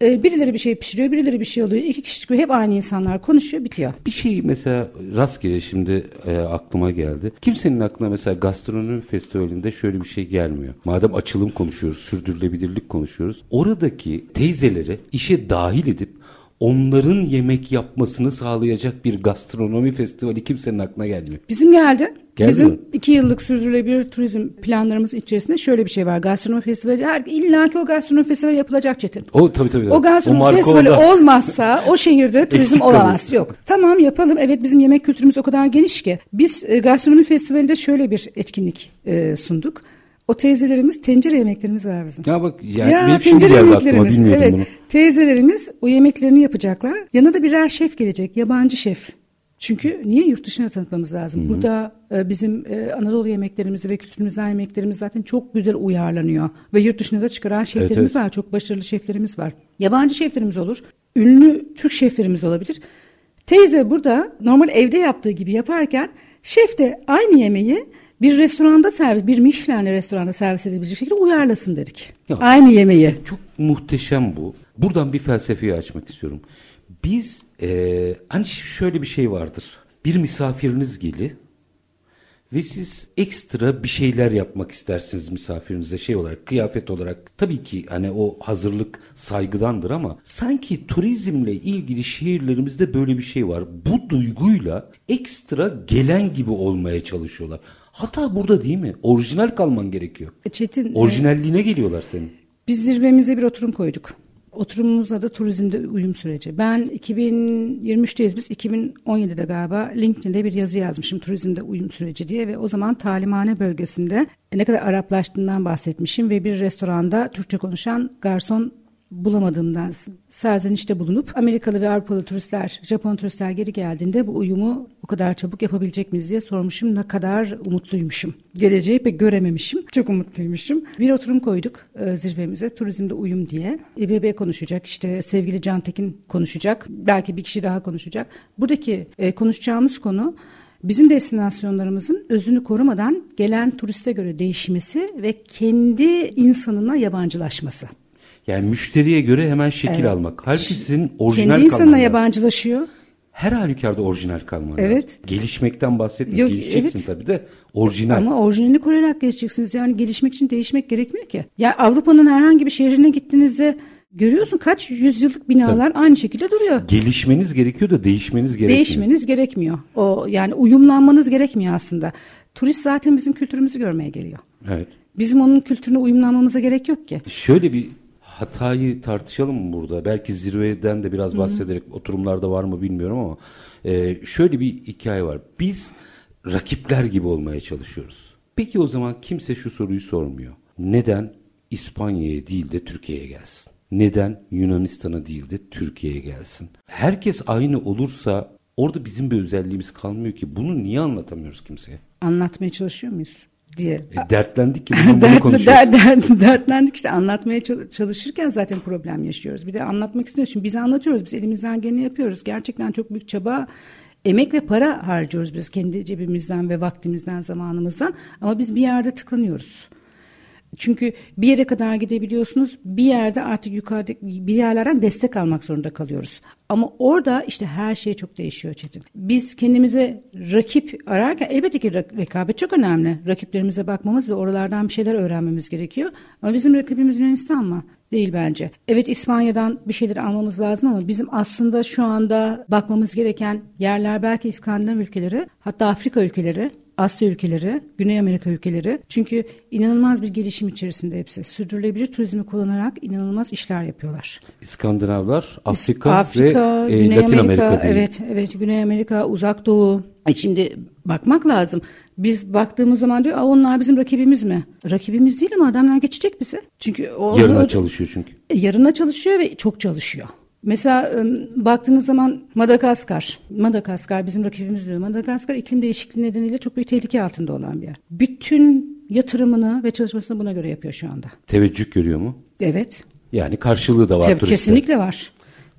e, birileri bir şey pişiriyor, birileri bir şey alıyor. İki kişi çıkıyor, hep aynı insanlar konuşuyor, bitiyor. Bir şey mesela rastgele şimdi e, aklıma geldi. Kimsenin aklına mesela gastronomi festivalinde şöyle bir şey gelmiyor. Madem açılım konuşuyoruz, sürdürülebilirlik konuşuyoruz. Oradaki teyzeleri işe dahil edip onların yemek yapmasını sağlayacak bir gastronomi festivali kimsenin aklına gelmiyor. Bizim geldi. Geldi Bizim mi? iki yıllık sürdürülebilir turizm planlarımız içerisinde şöyle bir şey var. Gastronomi festivali her illa ki o gastronomi festivali yapılacak Çetin. O tabii tabii. O gastronomi o festivali olda. olmazsa o şehirde turizm olamaz. Yok. Tamam yapalım. Evet bizim yemek kültürümüz o kadar geniş ki. Biz e, gastronomi festivalinde şöyle bir etkinlik e, sunduk. O teyzelerimiz tencere yemeklerimiz var bizim. Ya bak yani ya, benim şimdi geldi aklıma evet, bunu. Teyzelerimiz o yemeklerini yapacaklar. Yanına da birer şef gelecek. Yabancı şef. Çünkü niye yurt dışına tanıtmamız lazım? Hı-hı. Burada e, bizim e, Anadolu yemeklerimizi ve kültürümüzden yemeklerimiz zaten çok güzel uyarlanıyor. Ve yurt dışına da çıkaran şeflerimiz evet, evet. var. Çok başarılı şeflerimiz var. Yabancı şeflerimiz olur. Ünlü Türk şeflerimiz olabilir. Teyze burada normal evde yaptığı gibi yaparken şef de aynı yemeği bir restoranda servis, bir Michelin restoranda servis edebilecek şekilde uyarlasın dedik. Ya, aynı yemeği. Çok muhteşem bu. Buradan bir felsefeyi açmak istiyorum. Biz e, hani şöyle bir şey vardır. Bir misafiriniz gelir ve siz ekstra bir şeyler yapmak istersiniz misafirinize şey olarak kıyafet olarak tabii ki hani o hazırlık saygıdandır ama sanki turizmle ilgili şehirlerimizde böyle bir şey var. Bu duyguyla ekstra gelen gibi olmaya çalışıyorlar. Hata burada değil mi? Orijinal kalman gerekiyor. E, Çetin. Orijinalliğine e, geliyorlar senin. Biz zirvemize bir oturum koyduk. Oturumumuz adı turizmde uyum süreci. Ben 2023'teyiz biz 2017'de galiba LinkedIn'de bir yazı yazmışım turizmde uyum süreci diye ve o zaman talimhane bölgesinde ne kadar Araplaştığından bahsetmişim ve bir restoranda Türkçe konuşan garson bulamadığımdan serzenişte bulunup Amerikalı ve Avrupalı turistler, Japon turistler geri geldiğinde bu uyumu o kadar çabuk yapabilecek miyiz diye sormuşum. Ne kadar umutluymuşum. Geleceği pek görememişim. Çok umutluymuşum. Bir oturum koyduk e, zirvemize turizmde uyum diye. İBB konuşacak işte sevgili Can Tekin konuşacak. Belki bir kişi daha konuşacak. Buradaki e, konuşacağımız konu bizim destinasyonlarımızın özünü korumadan gelen turiste göre değişmesi ve kendi insanına yabancılaşması. Yani müşteriye göre hemen şekil evet. almak. Halbuki sizin orijinal Kendi insanına yabancılaşıyor. Her halükarda orijinal kalman evet. lazım. Gelişmekten bahsetmiyorum. Gelişeceksin evet. tabii de orijinal. Ama orijinalini koruyarak gelişeceksiniz. Yani gelişmek için değişmek gerekmiyor ki. Ya Avrupa'nın herhangi bir şehrine gittiğinizde Görüyorsun kaç yüzyıllık binalar Tabii. aynı şekilde duruyor. Gelişmeniz gerekiyor da değişmeniz gerekmiyor. Değişmeniz gerekmiyor. O yani uyumlanmanız gerekmiyor aslında. Turist zaten bizim kültürümüzü görmeye geliyor. Evet. Bizim onun kültürüne uyumlanmamıza gerek yok ki. Şöyle bir hatayı tartışalım mı burada? Belki zirveden de biraz bahsederek Hı-hı. oturumlarda var mı bilmiyorum ama e, şöyle bir hikaye var. Biz rakipler gibi olmaya çalışıyoruz. Peki o zaman kimse şu soruyu sormuyor. Neden İspanya'ya değil de Türkiye'ye gelsin? Neden Yunanistan'a değil de Türkiye'ye gelsin? Herkes aynı olursa orada bizim bir özelliğimiz kalmıyor ki. Bunu niye anlatamıyoruz kimseye? Anlatmaya çalışıyor muyuz? Diye. E, dertlendik ki bunu Dert, konuşuyoruz. Der, der, dertlendik işte anlatmaya çalışırken zaten problem yaşıyoruz. Bir de anlatmak istiyoruz. Şimdi biz anlatıyoruz. Biz elimizden geleni yapıyoruz. Gerçekten çok büyük çaba emek ve para harcıyoruz biz kendi cebimizden ve vaktimizden, zamanımızdan. Ama biz bir yerde tıkanıyoruz. Çünkü bir yere kadar gidebiliyorsunuz. Bir yerde artık yukarıda bir yerlerden destek almak zorunda kalıyoruz. Ama orada işte her şey çok değişiyor Çetin. Biz kendimize rakip ararken elbette ki rekabet çok önemli. Rakiplerimize bakmamız ve oralardan bir şeyler öğrenmemiz gerekiyor. Ama bizim rakibimiz Yunanistan mı? Değil bence. Evet İspanya'dan bir şeyler almamız lazım ama bizim aslında şu anda bakmamız gereken yerler belki İskandinav ülkeleri hatta Afrika ülkeleri Asya ülkeleri, Güney Amerika ülkeleri. Çünkü inanılmaz bir gelişim içerisinde hepsi. Sürdürülebilir turizmi kullanarak inanılmaz işler yapıyorlar. İskandinavlar, Afrika, Afrika ve e, Güney Latin Amerika, Amerika değil. Evet, evet Güney Amerika, Uzak Doğu. E şimdi bakmak lazım. Biz baktığımız zaman diyor onlar bizim rakibimiz mi? Rakibimiz değil ama adamlar geçecek bizi. Çünkü o, yarına çalışıyor çünkü. E, yarına çalışıyor ve çok çalışıyor. Mesela baktığınız zaman Madagaskar, Madagaskar bizim rakibimiz diyor. Madagaskar iklim değişikliği nedeniyle çok büyük tehlike altında olan bir yer. Bütün yatırımını ve çalışmasını buna göre yapıyor şu anda. Teveccüh görüyor mu? Evet. Yani karşılığı da var Tabii, Kesinlikle var.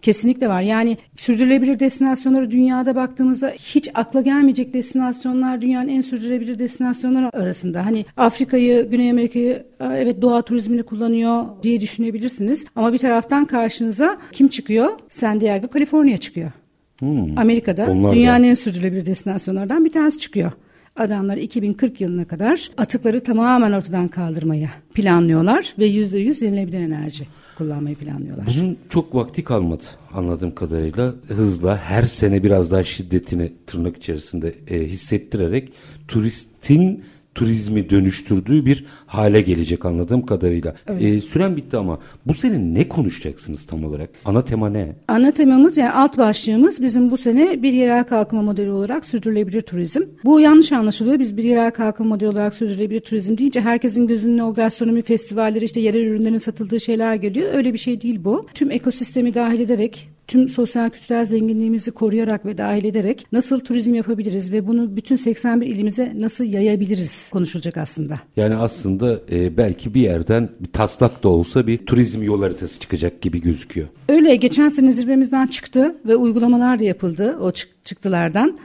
Kesinlikle var. Yani sürdürülebilir destinasyonları dünyada baktığımızda hiç akla gelmeyecek destinasyonlar dünyanın en sürdürülebilir destinasyonları arasında. Hani Afrika'yı, Güney Amerika'yı evet doğa turizmini kullanıyor diye düşünebilirsiniz. Ama bir taraftan karşınıza kim çıkıyor? San Diego, Kaliforniya çıkıyor. Hmm, Amerika'da dünyanın en sürdürülebilir destinasyonlardan bir tanesi çıkıyor. Adamlar 2040 yılına kadar atıkları tamamen ortadan kaldırmayı planlıyorlar ve %100 yenilebilir enerji kullanmayı planlıyorlar. Bunun çok vakti kalmadı anladığım kadarıyla. Hızla her sene biraz daha şiddetini tırnak içerisinde e, hissettirerek turistin turizmi dönüştürdüğü bir hale gelecek anladığım kadarıyla. Evet. Ee, süren bitti ama bu sene ne konuşacaksınız tam olarak? Ana tema ne? Ana temamız yani alt başlığımız bizim bu sene bir yerel kalkınma modeli olarak sürdürülebilir turizm. Bu yanlış anlaşılıyor. Biz bir yerel kalkınma modeli olarak sürdürülebilir turizm deyince herkesin gözünün o gastronomi festivalleri işte yerel ürünlerin satıldığı şeyler geliyor. Öyle bir şey değil bu. Tüm ekosistemi dahil ederek tüm sosyal kültürel zenginliğimizi koruyarak ve dahil ederek nasıl turizm yapabiliriz ve bunu bütün 81 ilimize nasıl yayabiliriz konuşulacak aslında. Yani aslında e, belki bir yerden bir taslak da olsa bir turizm yol haritası çıkacak gibi gözüküyor. Öyle geçen sene zirvemizden çıktı ve uygulamalar da yapıldı o çıktılardan.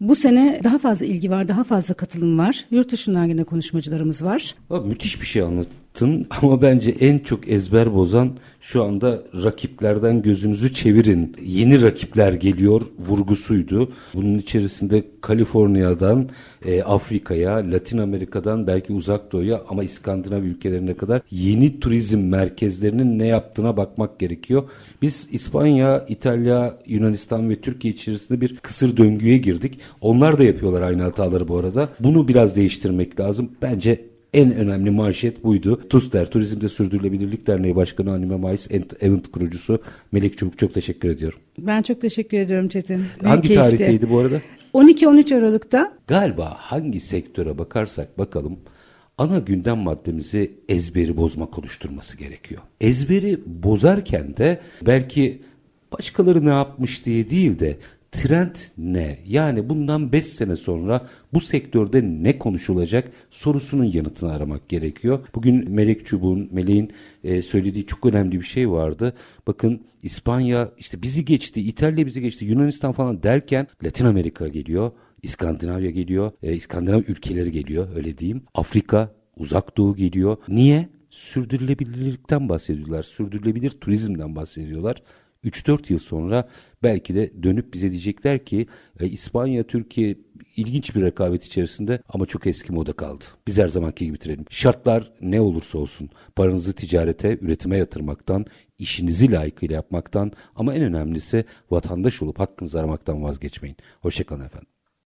Bu sene daha fazla ilgi var, daha fazla katılım var. Yurt dışından yine konuşmacılarımız var. Abi, müthiş bir şey anlattın ama bence en çok ezber bozan şu anda rakiplerden gözünüzü çevirin. Yeni rakipler geliyor vurgusuydu. Bunun içerisinde Kaliforniya'dan e, Afrika'ya, Latin Amerika'dan belki uzak doğuya ama İskandinav ülkelerine kadar yeni turizm merkezlerinin ne yaptığına bakmak gerekiyor. Biz İspanya, İtalya, Yunanistan ve Türkiye içerisinde bir kısır döngüye girdik. Onlar da yapıyorlar aynı hataları bu arada. Bunu biraz değiştirmek lazım. Bence en önemli manşet buydu. TUSDER, Turizmde Sürdürülebilirlik Derneği Başkanı Anime Mais Event kurucusu Melek Çubuk çok teşekkür ediyorum. Ben çok teşekkür ediyorum Çetin. Hangi keyifti. tarihteydi bu arada? 12-13 Aralık'ta. Galiba hangi sektöre bakarsak bakalım ana gündem maddemizi ezberi bozma konuşturması gerekiyor. Ezberi bozarken de belki başkaları ne yapmış diye değil de trend ne? Yani bundan 5 sene sonra bu sektörde ne konuşulacak sorusunun yanıtını aramak gerekiyor. Bugün Melek Çubuğ'un, Meleğin e, söylediği çok önemli bir şey vardı. Bakın İspanya işte bizi geçti, İtalya bizi geçti, Yunanistan falan derken Latin Amerika geliyor. İskandinavya geliyor, e, İskandinav ülkeleri geliyor öyle diyeyim. Afrika, Uzak Doğu geliyor. Niye? Sürdürülebilirlikten bahsediyorlar, sürdürülebilir turizmden bahsediyorlar. 3-4 yıl sonra belki de dönüp bize diyecekler ki e, İspanya, Türkiye ilginç bir rekabet içerisinde ama çok eski moda kaldı. Biz her zamanki gibi bitirelim. Şartlar ne olursa olsun paranızı ticarete, üretime yatırmaktan, işinizi layıkıyla yapmaktan ama en önemlisi vatandaş olup hakkınızı aramaktan vazgeçmeyin. Hoşçakalın efendim.